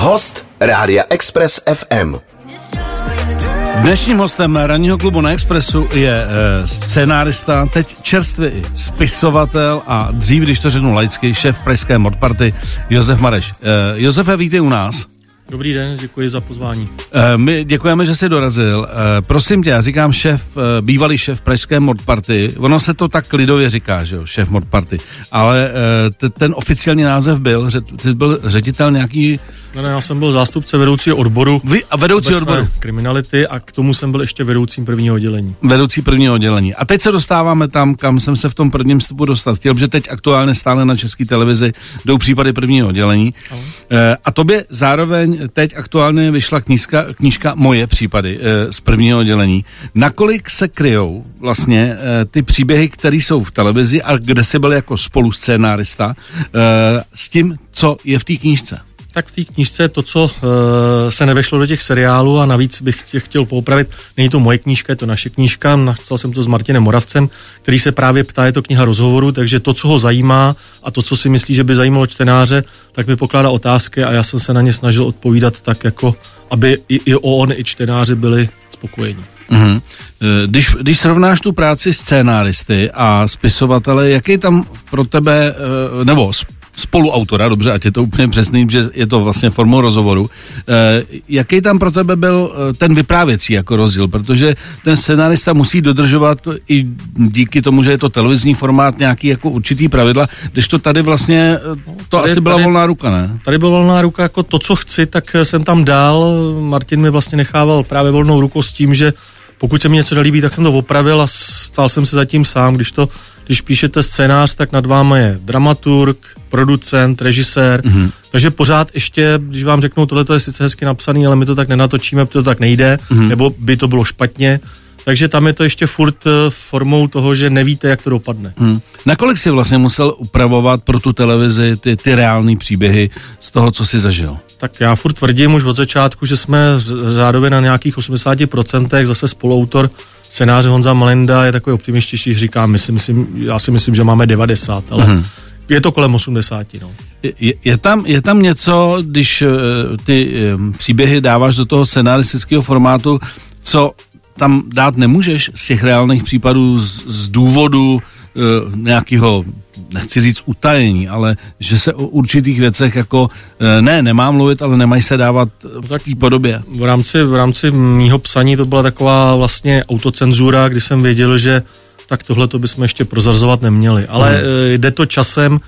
Host Rádia Express FM. Dnešním hostem ranního klubu na Expressu je e, scénárista, teď čerstvý spisovatel a dřív, když to řeknu laicky, šéf pražské modparty Josef Mareš. E, Josefe, vítej u nás. Dobrý den, děkuji za pozvání. E, my děkujeme, že jsi dorazil. E, prosím tě, já říkám šéf, e, bývalý šéf pražské modparty. Ono se to tak lidově říká, že jo, šéf modparty. Ale e, ten oficiální název byl, že ty byl ředitel nějaký ne, ne, já jsem byl zástupce vedoucího odboru. Vy a vedoucí odboru. kriminality a k tomu jsem byl ještě vedoucím prvního oddělení. Vedoucí prvního oddělení. A teď se dostáváme tam, kam jsem se v tom prvním vstupu dostat chtěl, protože teď aktuálně stále na české televizi jdou případy prvního oddělení. E, a tobě zároveň teď aktuálně vyšla knížka, knížka Moje případy e, z prvního oddělení. Nakolik se kryjou vlastně e, ty příběhy, které jsou v televizi a kde jsi byl jako spoluscénárista e, s tím, co je v té knížce? Tak v té knížce to, co uh, se nevešlo do těch seriálů a navíc bych tě chtěl poupravit, není to moje knížka, je to naše knížka, napsal jsem to s Martinem Moravcem, který se právě ptá, je to kniha rozhovoru, takže to, co ho zajímá a to, co si myslí, že by zajímalo čtenáře, tak mi pokládá otázky a já jsem se na ně snažil odpovídat tak, jako aby i, i on, i čtenáři byli spokojení. Mm-hmm. Když, když srovnáš tu práci scénáristy a spisovatele, jaký tam pro tebe, eh, nebo spoluautora, dobře, ať je to úplně přesný, že je to vlastně formou rozhovoru. E, jaký tam pro tebe byl eh, ten vyprávěcí jako rozdíl? Protože ten scenárista musí dodržovat i díky tomu, že je to televizní formát, nějaký jako určitý pravidla, když to tady vlastně, eh, to tady, asi byla tady, volná ruka, ne? Tady byla volná ruka, jako to, co chci, tak jsem tam dál. Martin mi vlastně nechával právě volnou rukou s tím, že pokud se mi něco nelíbí, tak jsem to opravil a stál jsem se zatím sám, když to když píšete scénář, tak nad váma je dramaturg, producent, režisér, mm-hmm. takže pořád ještě, když vám řeknou, tohle je sice hezky napsaný, ale my to tak nenatočíme, protože to tak nejde, mm-hmm. nebo by to bylo špatně, takže tam je to ještě furt eh, formou toho, že nevíte, jak to dopadne. Hmm. Nakolik jsi vlastně musel upravovat pro tu televizi ty, ty reální příběhy z toho, co jsi zažil? Tak já furt tvrdím už od začátku, že jsme řádově na nějakých 80% zase spoluautor scénáře Honza Malenda je takový optimističtější, říká, my si myslím, já si myslím, že máme 90, ale mm-hmm. je to kolem 80. No. Je, je, tam, je tam něco, když uh, ty um, příběhy dáváš do toho scenaristického formátu, co tam dát nemůžeš z těch reálných případů z, z důvodu uh, nějakého nechci říct utajení, ale že se o určitých věcech jako, eh, ne, nemá mluvit, ale nemají se dávat v té podobě. V rámci, v rámci mýho psaní to byla taková vlastně autocenzura, kdy jsem věděl, že tak tohle to bychom ještě prozrazovat neměli. Ale hmm. jde to časem,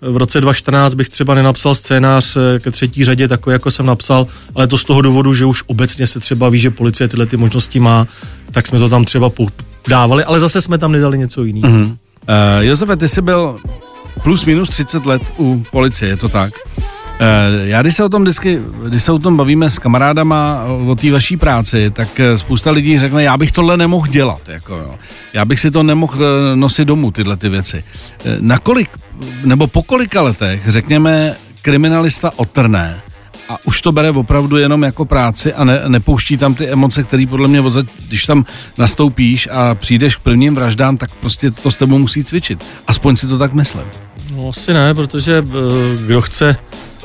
v roce 2014 bych třeba nenapsal scénář eh, ke třetí řadě, takový jako jsem napsal, ale to z toho důvodu, že už obecně se třeba ví, že policie tyhle ty možnosti má, tak jsme to tam třeba dávali, ale zase jsme tam nedali něco jiného. Mm-hmm. Uh, Josefe, ty jsi byl plus minus 30 let u policie, je to tak? Uh, já když se o tom vždycky, když se o tom bavíme s kamarádama o té vaší práci, tak eh, spousta lidí řekne, já bych tohle nemohl dělat, jako jo. Já bych si to nemohl nosit domů, tyhle ty věci. Nakolik, nebo po kolika letech, řekněme, kriminalista otrné, a už to bere opravdu jenom jako práci a ne, nepouští tam ty emoce, které podle mě, když tam nastoupíš a přijdeš k prvním vraždám, tak prostě to s tebou musí cvičit. Aspoň si to tak myslím. No asi ne, protože eh, kdo chce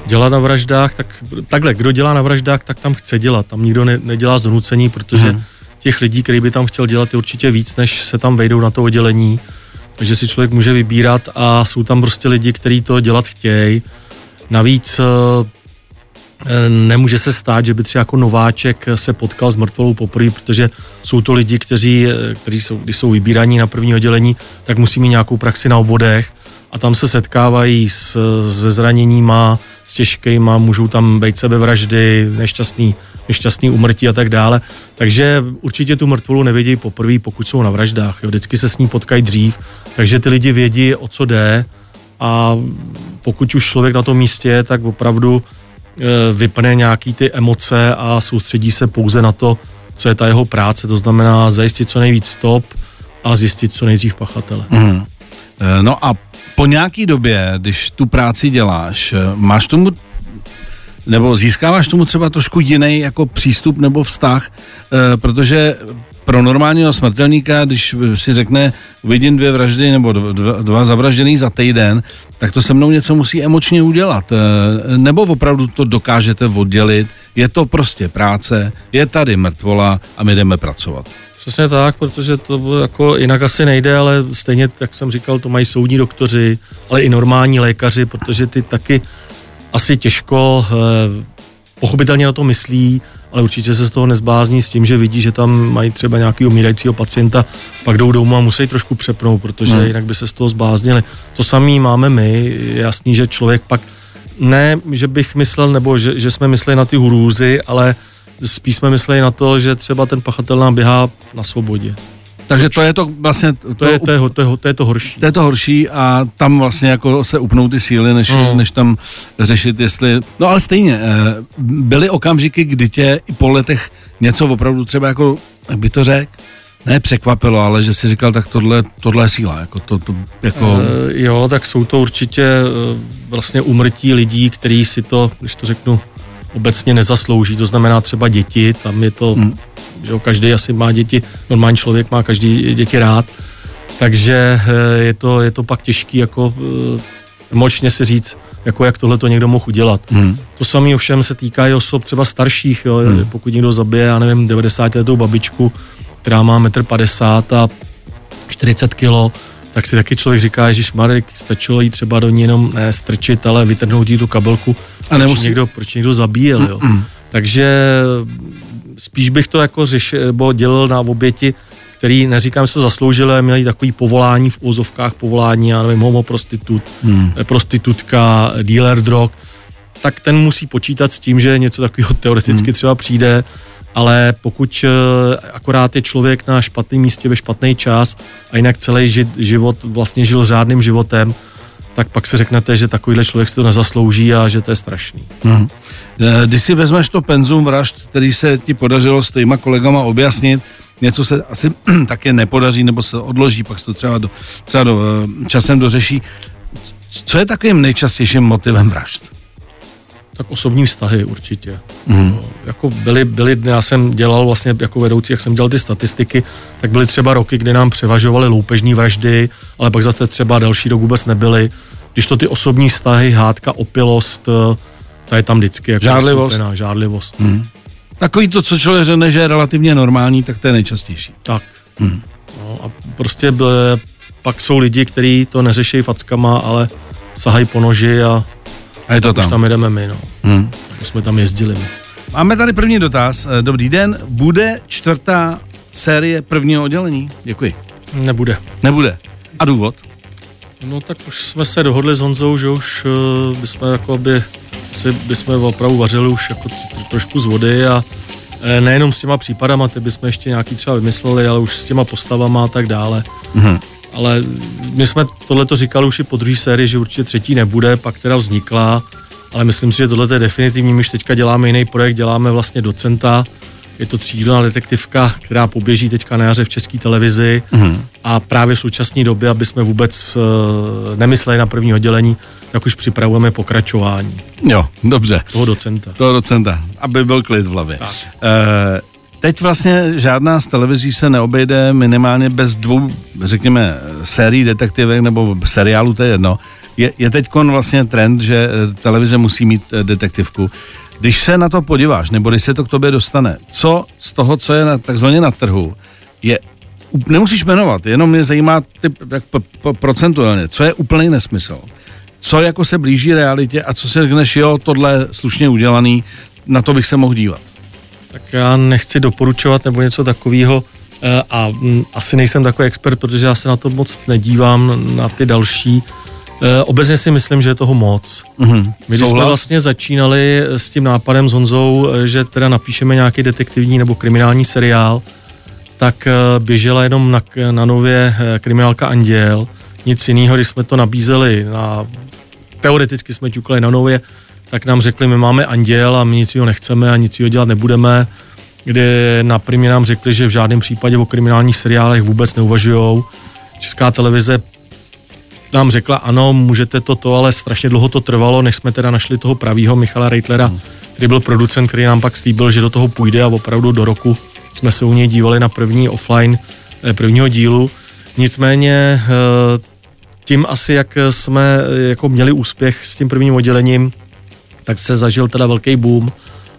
dělat na vraždách, tak takhle, kdo dělá na vraždách, tak tam chce dělat. Tam nikdo ne, nedělá z donucení, protože hmm. těch lidí, který by tam chtěl dělat, je určitě víc, než se tam vejdou na to oddělení. Takže si člověk může vybírat a jsou tam prostě lidi, kteří to dělat chtějí. Navíc eh, nemůže se stát, že by třeba jako nováček se potkal s mrtvolou poprvé, protože jsou to lidi, kteří, eh, kteří jsou, když jsou vybíraní na první oddělení, tak musí mít nějakou praxi na obvodech a tam se setkávají s, se zraněníma, s těžkýma, můžou tam být sebevraždy, nešťastný, nešťastný umrtí a tak dále. Takže určitě tu mrtvolu nevědí poprvé, pokud jsou na vraždách. Jo. Vždycky se s ní potkají dřív, takže ty lidi vědí, o co jde a pokud už člověk na tom místě, tak opravdu Eh, vypne nějaký ty emoce a soustředí se pouze na to, co je ta jeho práce, to znamená zajistit co nejvíc stop a zjistit co nejdřív pachatele. Mm. No a po nějaký době, když tu práci děláš, máš tomu nebo získáváš tomu třeba trošku jiný jako přístup nebo vztah, protože pro normálního smrtelníka, když si řekne, vidím dvě vraždy nebo dva, dva zavražděný za týden, tak to se mnou něco musí emočně udělat. Eh, nebo opravdu to dokážete oddělit, je to prostě práce, je tady mrtvola a my jdeme pracovat. Přesně tak, protože to jako jinak asi nejde, ale stejně, jak jsem říkal, to mají soudní doktoři, ale i normální lékaři, protože ty taky asi těžko eh, pochopitelně na to myslí, ale určitě se z toho nezblázní s tím, že vidí, že tam mají třeba nějaký umírajícího pacienta, pak jdou domů a musí trošku přepnout, protože hmm. jinak by se z toho zbláznili. To samý máme my, je jasný, že člověk pak, ne, že bych myslel, nebo že, že jsme mysleli na ty hrůzy, ale spíš jsme mysleli na to, že třeba ten pachatel nám běhá na svobodě. Takže to je to vlastně... To, to, je, to, je, to, je, to je to horší. To je to horší a tam vlastně jako se upnou ty síly, než, mm. než tam řešit, jestli... No ale stejně, eh, byly okamžiky, kdy tě i po letech něco opravdu třeba jako, jak by to řekl, ne překvapilo, ale že si říkal, tak tohle, tohle je síla. Jako to, to, jako... E, jo, tak jsou to určitě e, vlastně umrtí lidí, kteří si to, když to řeknu, obecně nezaslouží. To znamená třeba děti, tam je to, hmm. že každý asi má děti, normální člověk má každý děti rád, takže eh, je to, je to pak těžký jako eh, emočně si říct, jako jak tohle to někdo mohl udělat. Hmm. To samé ovšem se týká i osob třeba starších, jo, hmm. pokud někdo zabije, já nevím, 90 letou babičku, která má 1,50 m a 40 kg, tak si taky člověk říká, že Marek, stačilo jí třeba do ní jenom ne strčit, ale vytrhnout jí tu kabelku, a nemusí... proč, někdo, proč někdo zabíjel, jo. Mm-mm. Takže spíš bych to jako řešil, nebo dělal na oběti, který, neříkám, že to zasloužili, ale měli takový povolání v úzovkách, povolání, já nevím, homoprostitut, hmm. prostitutka, dealer drog, tak ten musí počítat s tím, že něco takového teoreticky hmm. třeba přijde, ale pokud eh, akorát je člověk na špatném místě ve špatný čas a jinak celý život vlastně žil řádným životem, tak pak si řeknete, že takovýhle člověk si to nezaslouží a že to je strašný. Hmm. Když si vezmeš to penzum vražd, který se ti podařilo s těma kolegama objasnit, něco se asi také nepodaří nebo se odloží, pak se to třeba, do, třeba do, eh, časem dořeší. Co je takovým nejčastějším motivem vražd? Tak osobní vztahy určitě. Mm. jako byly, byly, já jsem dělal vlastně jako vedoucí, jak jsem dělal ty statistiky, tak byly třeba roky, kdy nám převažovaly loupežní vraždy, ale pak zase třeba další rok vůbec nebyly. Když to ty osobní vztahy, hádka, opilost, eh, ta je tam vždycky. Jako žádlivost. Skupená, žádlivost. Mm. Takový to, co člověk řekne, že je relativně normální, tak to je nejčastější. Tak. Mm. No a prostě byl, pak jsou lidi, kteří to neřeší fackama, ale sahají po noži a a je to tam. Už tam jedeme my, no. Hmm. Tak jsme tam jezdili my. Máme tady první dotaz. Eh, dobrý den. Bude čtvrtá série prvního oddělení? Děkuji. Nebude. Nebude. A důvod? No tak už jsme se dohodli s Honzou, že už uh, bychom jako by, si bychom opravdu vařili už jako trošku z vody a eh, nejenom s těma případama, ty bychom ještě nějaký třeba vymysleli, ale už s těma postavama a tak dále. Mm-hmm ale my jsme tohle to říkali už i po druhé sérii, že určitě třetí nebude, pak teda vznikla, ale myslím si, že tohle je definitivní. My už teďka děláme jiný projekt, děláme vlastně docenta, je to třídilná detektivka, která poběží teďka na jaře v české televizi mm. a právě v současné době, aby jsme vůbec uh, nemysleli na první oddělení, tak už připravujeme pokračování. Jo, dobře. Toho docenta. Toho docenta, aby byl klid v hlavě. Tak. Uh, Teď vlastně žádná z televizí se neobejde minimálně bez dvou, řekněme, sérií detektivek nebo seriálu, to je jedno. Je, je teď vlastně trend, že eh, televize musí mít eh, detektivku. Když se na to podíváš, nebo když se to k tobě dostane, co z toho, co je na, takzvaně na trhu, je nemusíš jmenovat, jenom mě zajímá typ, jak p, p, procentuálně, co je úplný nesmysl. Co jako se blíží realitě a co si řekneš, jo, tohle slušně udělaný, na to bych se mohl dívat tak já nechci doporučovat nebo něco takového eh, a mm, asi nejsem takový expert, protože já se na to moc nedívám, na ty další. Eh, obecně si myslím, že je toho moc. Mm-hmm. My když jsme vlastně začínali s tím nápadem s Honzou, eh, že teda napíšeme nějaký detektivní nebo kriminální seriál, tak běžela jenom na, na nově kriminálka Anděl. Nic jiného, když jsme to nabízeli na teoreticky jsme ťukali na nově, tak nám řekli, my máme anděl a my nic jiného nechceme a nic jiného dělat nebudeme, kde na primě nám řekli, že v žádném případě o kriminálních seriálech vůbec neuvažují. Česká televize nám řekla, ano, můžete to, to, ale strašně dlouho to trvalo, než jsme teda našli toho pravýho Michala Reitlera, který byl producent, který nám pak slíbil, že do toho půjde a opravdu do roku jsme se u něj dívali na první offline eh, prvního dílu. Nicméně tím asi, jak jsme jako měli úspěch s tím prvním oddělením, tak se zažil teda velký boom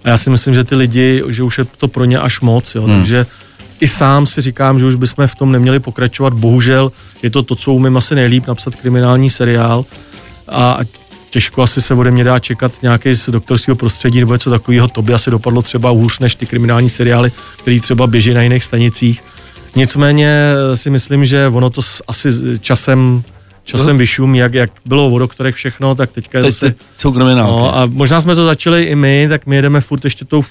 a já si myslím, že ty lidi, že už je to pro ně až moc, jo, hmm. takže i sám si říkám, že už bychom v tom neměli pokračovat. Bohužel je to to, co umím asi nejlíp, napsat kriminální seriál a těžko asi se ode mě dá čekat nějaký z doktorského prostředí nebo něco takového. To by asi dopadlo třeba hůř než ty kriminální seriály, které třeba běží na jiných stanicích. Nicméně si myslím, že ono to asi časem časem vyšumí, jak, jak bylo o doktorech všechno, tak teďka je zase... Kriminálky. No, a možná jsme to začali i my, tak my jedeme furt ještě tou,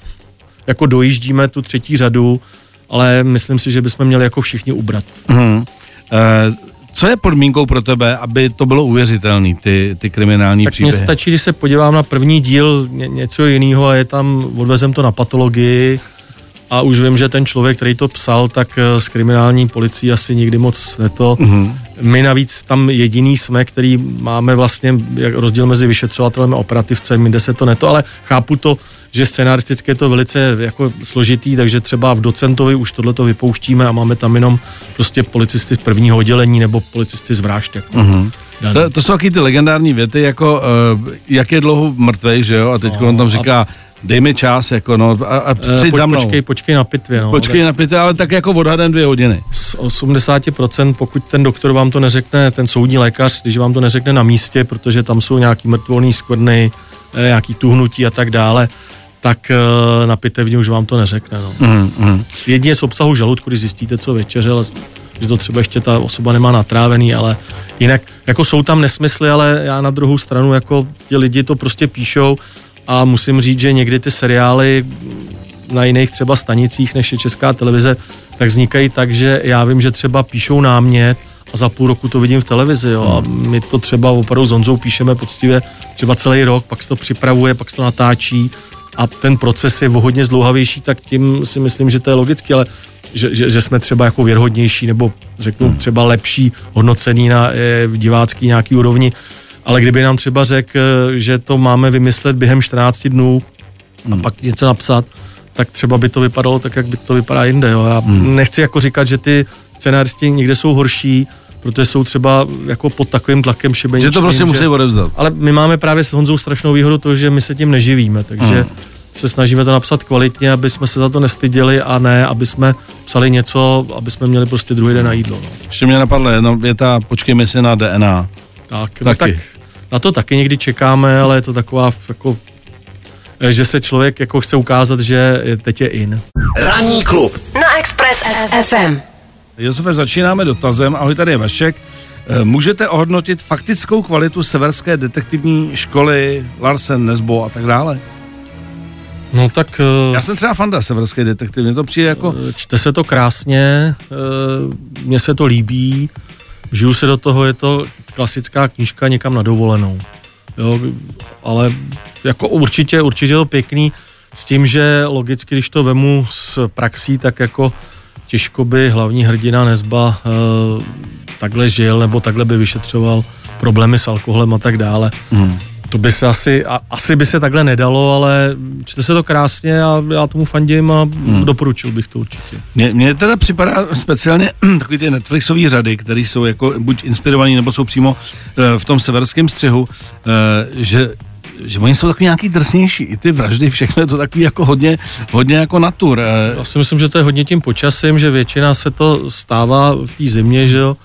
jako dojíždíme tu třetí řadu, ale myslím si, že bychom měli jako všichni ubrat. Hmm. E, co je podmínkou pro tebe, aby to bylo uvěřitelné, ty, ty kriminální tak příběhy? Tak mně stačí, když se podívám na první díl ně, něco jiného a je tam, odvezem to na patologii, a už vím, že ten člověk, který to psal, tak s eh, kriminální policií asi nikdy moc neto. Mm-hmm. My navíc tam jediný jsme, který máme vlastně rozdíl mezi vyšetřovatelem a operativcem, jinde se to neto, ale chápu to, že scenaristicky je to velice jako složitý, takže třeba v docentovi už tohle to vypouštíme a máme tam jenom prostě policisty z prvního oddělení nebo policisty z vražd. Jako mm-hmm. To, to jsou taky ty legendární věty, jako uh, jak je dlouho mrtvej, že jo, a teď no, on tam říká, a dej mi čas, jako no, a, a eh, přijď uh, za mnou. Počkej, počkej na pitvě, no. Počkej na pitvě, ale tak jako odhadem dvě hodiny. Z 80%, pokud ten doktor vám to neřekne, ten soudní lékař, když vám to neřekne na místě, protože tam jsou nějaký mrtvolný skvrny, eh, nějaký tuhnutí a tak dále, tak na pitevně už vám to neřekne. No. Mm, mm. Jedině z obsahu žaludku, když zjistíte, co večeřel, že to třeba ještě ta osoba nemá natrávený, ale jinak jako jsou tam nesmysly, ale já na druhou stranu jako ti lidi to prostě píšou a musím říct, že někdy ty seriály na jiných třeba stanicích než je česká televize, tak vznikají tak, že já vím, že třeba píšou námět a za půl roku to vidím v televizi. Jo. A my to třeba opravdu s Honzou píšeme poctivě třeba celý rok, pak se to připravuje, pak se to natáčí a ten proces je hodně zdlouhavější, tak tím si myslím, že to je logicky, ale že, že, že jsme třeba jako věrhodnější nebo řeknu hmm. třeba lepší hodnocený na e, divácký nějaký úrovni, ale kdyby nám třeba řekl, eh, že to máme vymyslet během 14 dnů hmm. a pak něco napsat, tak třeba by to vypadalo tak, jak by to vypadá jinde. Jo. Já hmm. nechci jako říkat, že ty scenáristi někde jsou horší, protože jsou třeba jako pod takovým tlakem šibeničným. Že to prostě musí odevzdat. Ale my máme právě s Honzou strašnou výhodu to, že my se tím neživíme, takže hmm se snažíme to napsat kvalitně, aby jsme se za to nestyděli a ne, aby jsme psali něco, aby jsme měli prostě druhý den na jídlo. No. Ještě mě napadlo jedna věta, počkejme si na DNA. Tak, no tak na to taky někdy čekáme, ale je to taková jako že se člověk jako chce ukázat, že teď je in. Ranní klub na Express FM. Josefe, začínáme dotazem. Ahoj, tady je Vašek. Eh, můžete ohodnotit faktickou kvalitu severské detektivní školy Larsen, Nesbo a tak dále? No tak... Uh, Já jsem třeba fanda severské detektivy, mě to přijde jako... Eh, čte se to krásně, mně se to líbí, žiju se do toho, je to klasická knížka někam na dovolenou. Jo, ale jako určitě, určitě to pěkný, s tím, že logicky, když to vemu z praxí, tak jako těžko by hlavní hrdina Nezba uh, takhle žil, nebo takhle by vyšetřoval problémy s alkoholem a tak dále. Hmm. To by se asi, a, asi by se takhle nedalo, ale čte se to krásně a já tomu fandím a hmm. doporučil bych to určitě. Mně, mně teda připadá speciálně takový ty Netflixové řady, které jsou jako buď inspirované, nebo jsou přímo uh, v tom severském střihu, uh, že že oni jsou takový nějaký drsnější, i ty vraždy, všechno je to takový jako hodně, hodně jako natur. Eh. Já si myslím, že to je hodně tím počasím, že většina se to stává v té zimě, že jo,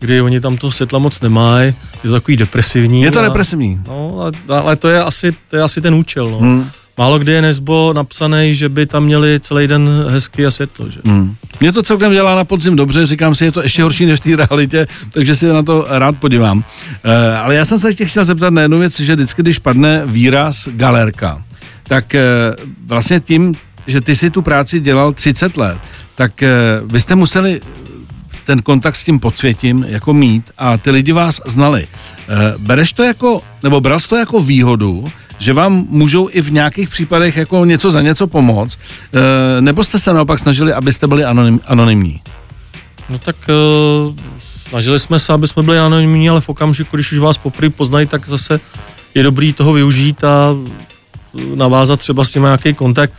kdy oni tam toho světla moc nemají, je to takový depresivní. Je to a, depresivní. No, ale, to, je asi, to je asi ten účel. No. Hmm. Málo kdy je Nesbo napsaný, že by tam měli celý den hezky a světlo. Že? Hmm. Mě to celkem dělá na podzim dobře, říkám si, je to ještě horší než v té realitě, takže si na to rád podívám. E, ale já jsem se tě chtěl zeptat na jednu věc, že vždycky, když padne výraz galerka, tak e, vlastně tím, že ty si tu práci dělal 30 let, tak e, vy jste museli ten kontakt s tím podsvětím jako mít a ty lidi vás znali. E, bereš to jako, nebo bral to jako výhodu, že vám můžou i v nějakých případech jako něco za něco pomoct, e, nebo jste se naopak snažili, abyste byli anonym, anonymní? No tak e, snažili jsme se, aby jsme byli anonymní, ale v okamžiku, když už vás poprvé poznají, tak zase je dobrý toho využít a navázat třeba s tím nějaký kontakt.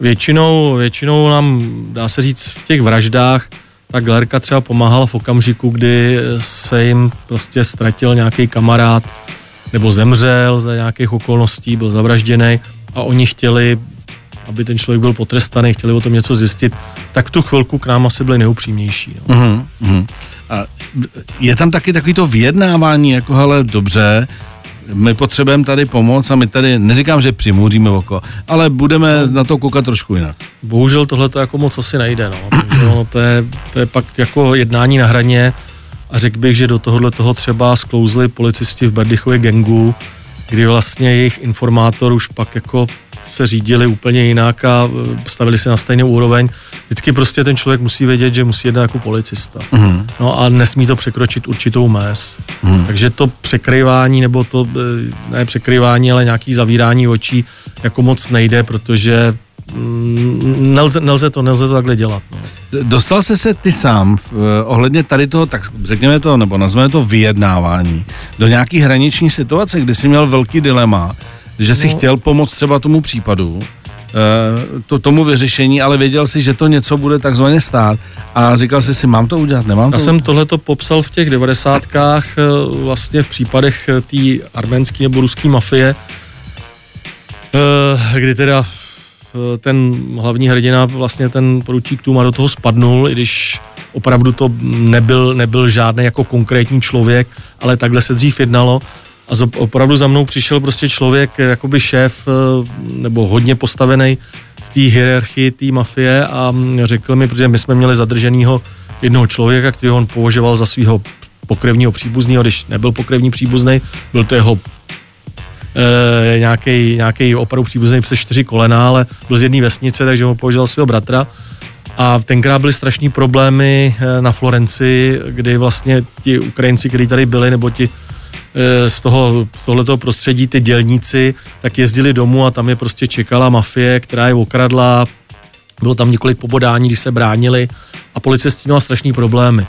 Většinou, většinou nám, dá se říct, v těch vraždách ta Glerka třeba pomáhala v okamžiku, kdy se jim prostě ztratil nějaký kamarád nebo zemřel za nějakých okolností, byl zavražděný a oni chtěli, aby ten člověk byl potrestaný, chtěli o tom něco zjistit, tak tu chvilku k nám asi byli neupřímnější. No. Uh-huh. A je tam taky takový to vyjednávání, jako hele, dobře, my potřebujeme tady pomoc a my tady, neříkám, že přimůříme oko, ale budeme no. na to koukat trošku jinak. Bohužel tohle to jako moc asi nejde, no. Ono, to, je, to je pak jako jednání na hraně a řekl bych, že do tohohle toho třeba sklouzli policisti v Berdichově gengu, kdy vlastně jejich informátor už pak jako se řídili úplně jinak a e, stavili se na stejnou úroveň. Vždycky prostě ten člověk musí vědět, že musí jednat jako policista. Mm. No a nesmí to překročit určitou mez. Mm. Takže to překrývání, nebo to, e, ne překrývání, ale nějaký zavírání očí jako moc nejde, protože mm, nelze, nelze, to, nelze to takhle dělat. No. Dostal jsi se ty sám v, eh, ohledně tady toho, tak řekněme to, nebo nazveme to vyjednávání, do nějaký hraniční situace, kdy jsi měl velký dilema, že jsi no. chtěl pomoct třeba tomu případu, eh, to, tomu vyřešení, ale věděl si, že to něco bude takzvaně stát a říkal jsi si, mám to udělat, nemám to Já jsem tohleto popsal v těch devadesátkách eh, vlastně v případech té arménské nebo ruské mafie, kdy teda ten hlavní hrdina, vlastně ten poručík Tuma do toho spadnul, i když opravdu to nebyl, nebyl žádný jako konkrétní člověk, ale takhle se dřív jednalo. A opravdu za mnou přišel prostě člověk, jakoby šéf, eh, nebo hodně postavený v té hierarchii té mafie a řekl mi, protože my jsme měli zadrženého jednoho člověka, který on považoval za svého pokrevního příbuzného, když nebyl pokrevní příbuzný, byl to jeho e, nějaký, nějaký opravdu příbuzný přes čtyři kolena, ale byl z jedné vesnice, takže ho považoval svého bratra. A tenkrát byly strašní problémy eh, na Florenci, kdy vlastně ti Ukrajinci, kteří tady byli, nebo ti eh, z, toho, z tohoto prostředí, ty dělníci, tak jezdili domů a tam je prostě čekala mafie, která je okradla, bylo tam několik pobodání, když se bránili a policie s tím měla strašný problémy.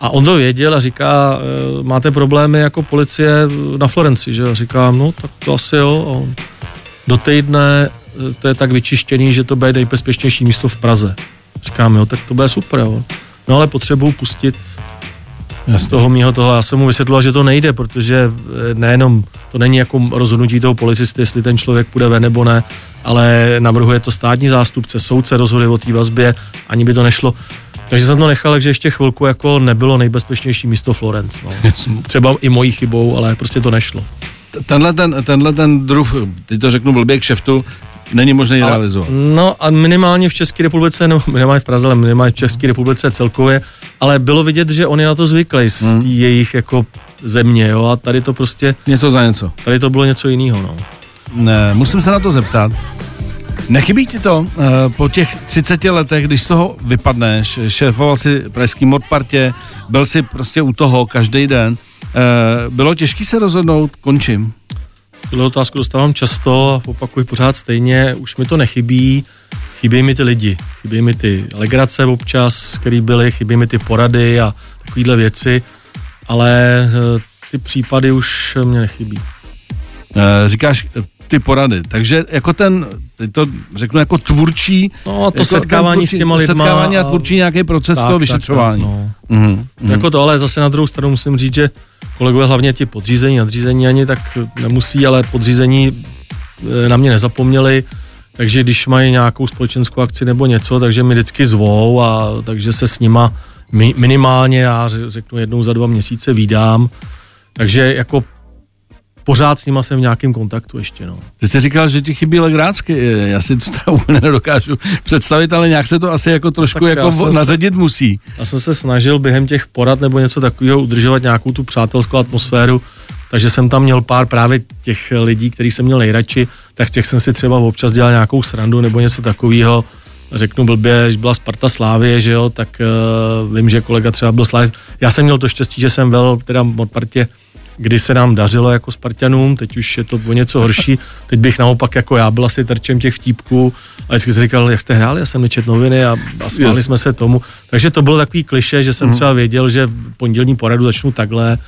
A on to věděl a říká, e, máte problémy jako policie na Florenci, že jo? Říkám, no tak to asi jo. A on, do týdne e, to je tak vyčištěný, že to bude nejbezpečnější místo v Praze. Říkám, jo, tak to bude super, jo. No ale potřebuju pustit z toho mýho toho. Já jsem mu vysvětloval, že to nejde, protože e, nejenom to není jako rozhodnutí toho policisty, jestli ten člověk půjde ven nebo ne, ale navrhuje to státní zástupce, soudce rozhoduje o té vazbě, ani by to nešlo. Takže jsem to nechal, takže ještě chvilku jako nebylo nejbezpečnější místo Florence. No. Třeba i mojí chybou, ale prostě to nešlo. Tenhle ten, tenhle ten druh, teď to řeknu blbě k šeftu, není možné ale, realizovat. No a minimálně v České republice, no minimálně v Praze, ale minimálně v České republice celkově, ale bylo vidět, že on je na to zvyklý z hmm. jejich jako země, jo, a tady to prostě... Něco za něco. Tady to bylo něco jiného, no. Ne, musím se na to zeptat. Nechybí ti to uh, po těch 30 letech, když z toho vypadneš, šéfoval si pražský modpartě, byl si prostě u toho každý den, uh, bylo těžké se rozhodnout, končím. Tuhle otázku dostávám často a opakuji pořád stejně, už mi to nechybí, chybí mi ty lidi, chybí mi ty legrace občas, který byly, chybí mi ty porady a takovéhle věci, ale uh, ty případy už mě nechybí. Uh, říkáš ty porady. Takže jako ten, teď to řeknu jako tvůrčí... No a to jako setkávání tvůrčí, s těma lidma. Setkávání a tvůrčí nějaký proces tak, toho vyšetřování. Tak, tak, no. mm-hmm. Jako to, ale zase na druhou stranu musím říct, že kolegové hlavně ti podřízení, nadřízení ani tak nemusí, ale podřízení e, na mě nezapomněli, takže když mají nějakou společenskou akci nebo něco, takže mi vždycky zvou a takže se s nima minimálně, já řeknu jednou za dva měsíce výdám, takže jako pořád s nima jsem v nějakém kontaktu ještě. No. Ty jsi říkal, že ti chybí legrácky, já si to úplně nedokážu představit, ale nějak se to asi jako trošku tak jako naředit se, musí. Já jsem se snažil během těch porad nebo něco takového udržovat nějakou tu přátelskou atmosféru, takže jsem tam měl pár právě těch lidí, který jsem měl nejradši, tak z těch jsem si třeba občas dělal nějakou srandu nebo něco takového. Řeknu blbě, že byla Sparta Slávie, že jo, tak uh, vím, že kolega třeba byl Slávě. Já jsem měl to štěstí, že jsem vel teda od partě kdy se nám dařilo jako Spartanům, teď už je to o něco horší, teď bych naopak jako já byl asi terčem těch vtípků a vždycky jsem říkal, jak jste hráli, já jsem nečet noviny a, a smáli yes. jsme se tomu, takže to bylo takový kliše, že jsem mm. třeba věděl, že pondělní poradu začnu takhle,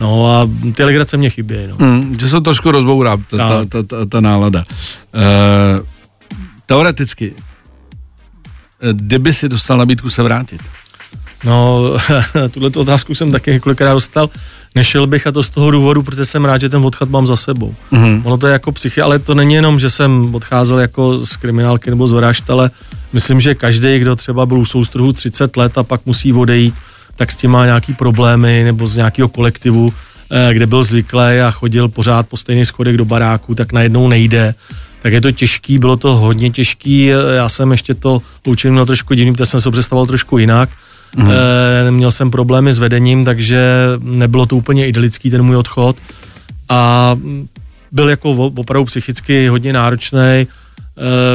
No a ty legrace mě chybí. No. Mm, že se trošku rozbourá ta, ta, ta, ta, ta nálada. Uh, teoreticky, kdyby si dostal nabídku se vrátit? No, tuhle otázku jsem taky několikrát dostal. Nešel bych a to z toho důvodu, protože jsem rád, že ten odchod mám za sebou. Mm-hmm. Ono to je jako psychy, ale to není jenom, že jsem odcházel jako z kriminálky nebo z vražd, ale myslím, že každý, kdo třeba byl u soustruhu 30 let a pak musí odejít, tak s tím má nějaký problémy nebo z nějakého kolektivu, eh, kde byl zvyklý a chodil pořád po stejných schodech do baráku, tak najednou nejde. Tak je to těžký, bylo to hodně těžký, já jsem ještě to učil měl trošku divný, protože jsem se představoval trošku jinak. Mm. E, měl jsem problémy s vedením, takže nebylo to úplně idylický ten můj odchod. A byl jako opravdu psychicky hodně náročný, e,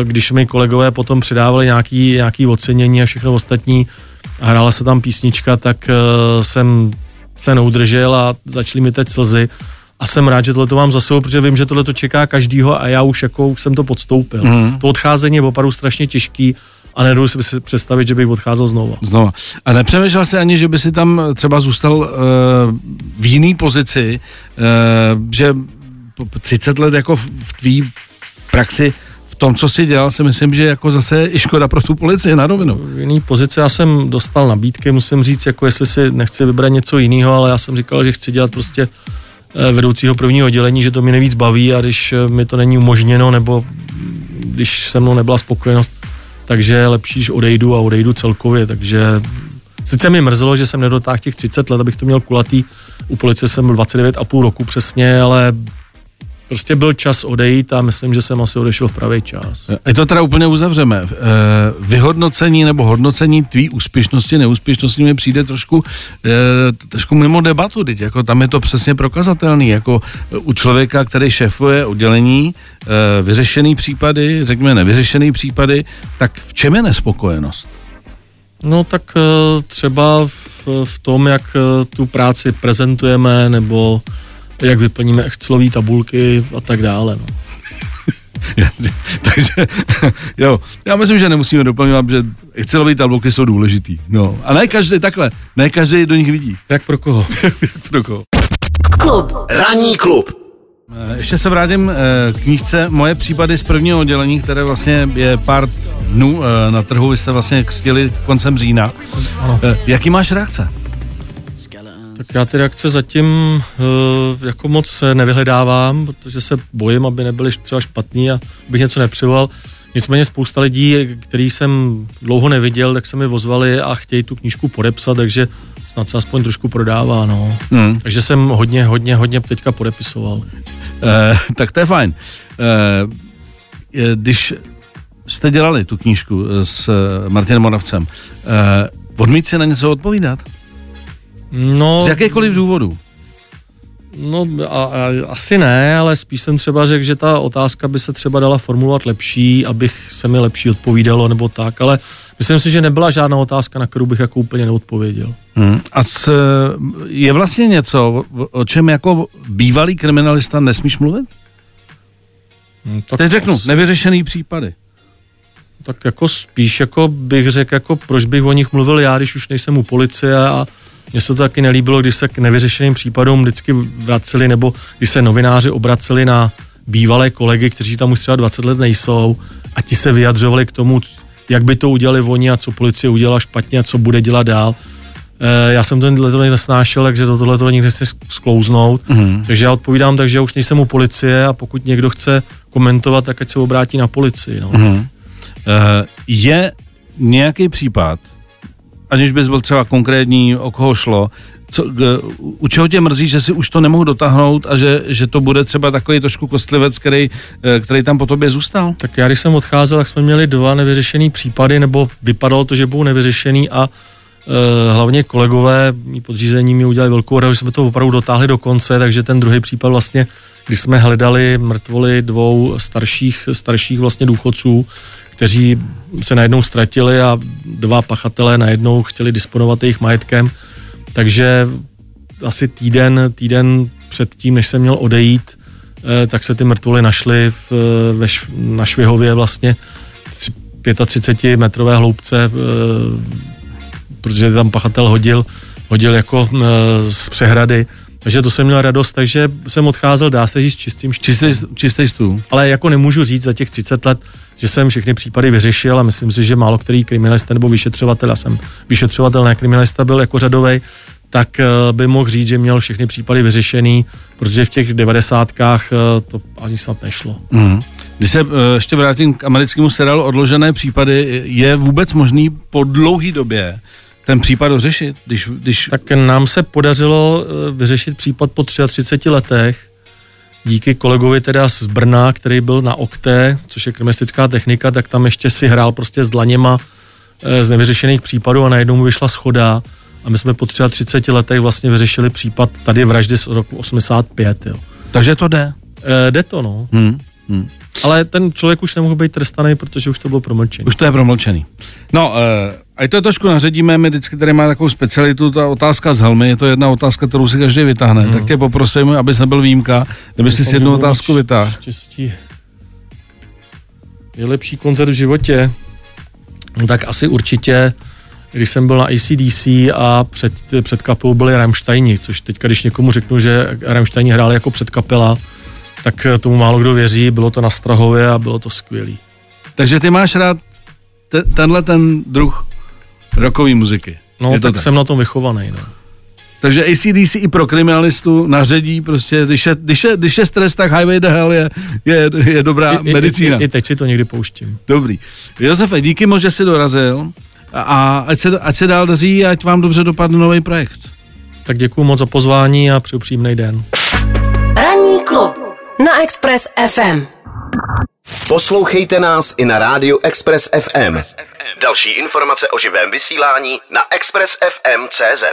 když mi kolegové potom přidávali nějaký, nějaký ocenění a všechno ostatní a hrála se tam písnička, tak e, jsem se neudržel a začaly mi teď slzy. A jsem rád, že tohle to mám za sebou, protože vím, že tohle to čeká každýho a já už jako už jsem to podstoupil. Mm. To odcházení je opravdu strašně těžký a nedovedu si představit, že bych odcházel znova. Znova. A nepřemýšlel si ani, že by si tam třeba zůstal uh, v jiný pozici, uh, že 30 let jako v tvý praxi v tom, co si dělal, si myslím, že jako zase i škoda pro tu policii na rovinu. V jiný pozici já jsem dostal nabídky, musím říct, jako jestli si nechci vybrat něco jiného, ale já jsem říkal, že chci dělat prostě eh, vedoucího prvního oddělení, že to mi nejvíc baví a když mi to není umožněno, nebo když se mnou nebyla spokojenost, takže je lepší, že odejdu a odejdu celkově, takže sice mi mrzelo, že jsem nedotáhl těch 30 let, abych to měl kulatý, u policie jsem byl 29,5 roku přesně, ale prostě byl čas odejít a myslím, že jsem asi odešel v pravý čas. Je to teda úplně uzavřeme. Eh, vyhodnocení nebo hodnocení tvý úspěšnosti, neúspěšnosti mi přijde trošku, eh, trošku mimo debatu, teď jako tam je to přesně prokazatelný, jako u člověka, který šéfuje oddělení, eh, vyřešený případy, řekněme nevyřešený případy, tak v čem je nespokojenost? No tak třeba v, v tom, jak tu práci prezentujeme, nebo jak vyplníme Excelové tabulky a tak dále. No. Takže jo, já myslím, že nemusíme doplňovat, že Excelové tabulky jsou důležitý. No. A ne každý takhle, ne každý do nich vidí. Jak pro koho? Jak pro koho. Klub. Ranní klub. Eh, ještě se vrátím eh, k knížce Moje případy z prvního oddělení, které vlastně je pár dnů eh, na trhu. Vy jste vlastně křtili koncem října. Ano. Jaký máš reakce? Tak já ty reakce zatím uh, jako moc nevyhledávám, protože se bojím, aby nebyly třeba špatný a bych něco nepřivolal. Nicméně spousta lidí, který jsem dlouho neviděl, tak se mi vozvali a chtějí tu knížku podepsat, takže snad se aspoň trošku prodává, no. Hmm. Takže jsem hodně, hodně, hodně teďka podepisoval. Eh, tak to je fajn. Eh, když jste dělali tu knížku s Martinem Moravcem, eh, odmít si na něco odpovídat? No, Z jakékoliv důvodu? No a, a, asi ne, ale spíš jsem třeba řekl, že ta otázka by se třeba dala formulovat lepší, abych se mi lepší odpovídalo nebo tak, ale myslím si, že nebyla žádná otázka, na kterou bych jako úplně neodpověděl. Hmm. A c, je vlastně něco, o čem jako bývalý kriminalista nesmíš mluvit? Hmm, tak Teď řeknu, asi... nevyřešený případy. Tak jako spíš jako bych řekl, jako proč bych o nich mluvil já, když už nejsem u policie a mně se to taky nelíbilo, když se k nevyřešeným případům vždycky vraceli, nebo když se novináři obraceli na bývalé kolegy, kteří tam už třeba 20 let nejsou a ti se vyjadřovali k tomu, jak by to udělali oni a co policie udělala špatně a co bude dělat dál. E, já jsem tohle to nesnášel, takže to tohle to nikdy nechci sklouznout. Mm-hmm. Takže já odpovídám tak, že já už nejsem u policie a pokud někdo chce komentovat, tak ať se obrátí na policii. No. Mm-hmm. E, je nějaký případ, aniž bys byl třeba konkrétní, o koho šlo, co, u čeho tě mrzí, že si už to nemohu dotáhnout a že, že to bude třeba takový trošku kostlivec, který, eh, který tam po tobě zůstal? Tak já, když jsem odcházel, tak jsme měli dva nevyřešený případy, nebo vypadalo to, že budou nevyřešený a e, hlavně kolegové podřízení mi udělali velkou radu, že jsme to opravdu dotáhli do konce, takže ten druhý případ vlastně, když jsme hledali mrtvoly dvou starších, starších vlastně důchodců, kteří se najednou ztratili a dva pachatelé najednou chtěli disponovat jejich majetkem. Takže asi týden, týden před tím, než jsem měl odejít, eh, tak se ty mrtvoly našly v, ve, na Švihově vlastně 35 metrové hloubce, eh, protože tam pachatel hodil, hodil jako eh, z přehrady Takže to jsem měl radost, takže jsem odcházel, dá se říct, čistým čistý, čistý stůl. Ale jako nemůžu říct za těch 30 let, že jsem všechny případy vyřešil a myslím si, že málo který kriminalista nebo vyšetřovatel, a jsem vyšetřovatel, ne kriminalista, byl jako řadovej, tak eh, by mohl říct, že měl všechny případy vyřešený, protože v těch devadesátkách eh, to ani snad nešlo. Mm. Když se eh, ještě vrátím k americkému seriálu Odložené případy, je vůbec možný po dlouhé době ten případ dořešit? Když, když... Tak nám se podařilo vyřešit případ po 33 letech, díky kolegovi teda z Brna, který byl na okté, což je kriminalistická technika, tak tam ještě si hrál prostě s dlaněma z nevyřešených případů a najednou mu vyšla schoda a my jsme po 33 letech vlastně vyřešili případ tady vraždy z roku 85. Jo. Takže to jde? E, jde to, no. Hmm. Hmm. Ale ten člověk už nemohl být trestaný, protože už to bylo promlčený. Už to je promlčený. No, e, a to trošku naředíme, my vždycky tady má takovou specialitu, ta otázka z helmy, je to jedna otázka, kterou si každý vytáhne. Hmm. Tak tě poprosím, abys nebyl výjimka, kdyby si jednu otázku vytáhl. Štěstí. Je lepší koncert v životě? No, tak asi určitě když jsem byl na ACDC a před, před kapelou byli Rammsteini, což teď, když někomu řeknu, že Rammsteini hráli jako předkapela, tak tomu málo kdo věří, bylo to na Strahově a bylo to skvělý. Takže ty máš rád te, tenhle ten druh rockové muziky? No, tak, tak jsem na tom vychovaný, no. Takže ACDC i pro kriminalistu naředí prostě, když je, když je, když je stres, tak Highway the Hell je, je, je dobrá I, medicína. I, i, I teď si to někdy pouštím. Dobrý. Josefe, díky moc, že jsi dorazil a ať se, ať se dál daří, ať vám dobře dopadne nový projekt. Tak děkuji moc za pozvání a přeju příjemný den. Ranní klub na Express FM. Poslouchejte nás i na rádiu Express FM. Další informace o živém vysílání na expressfm.cz.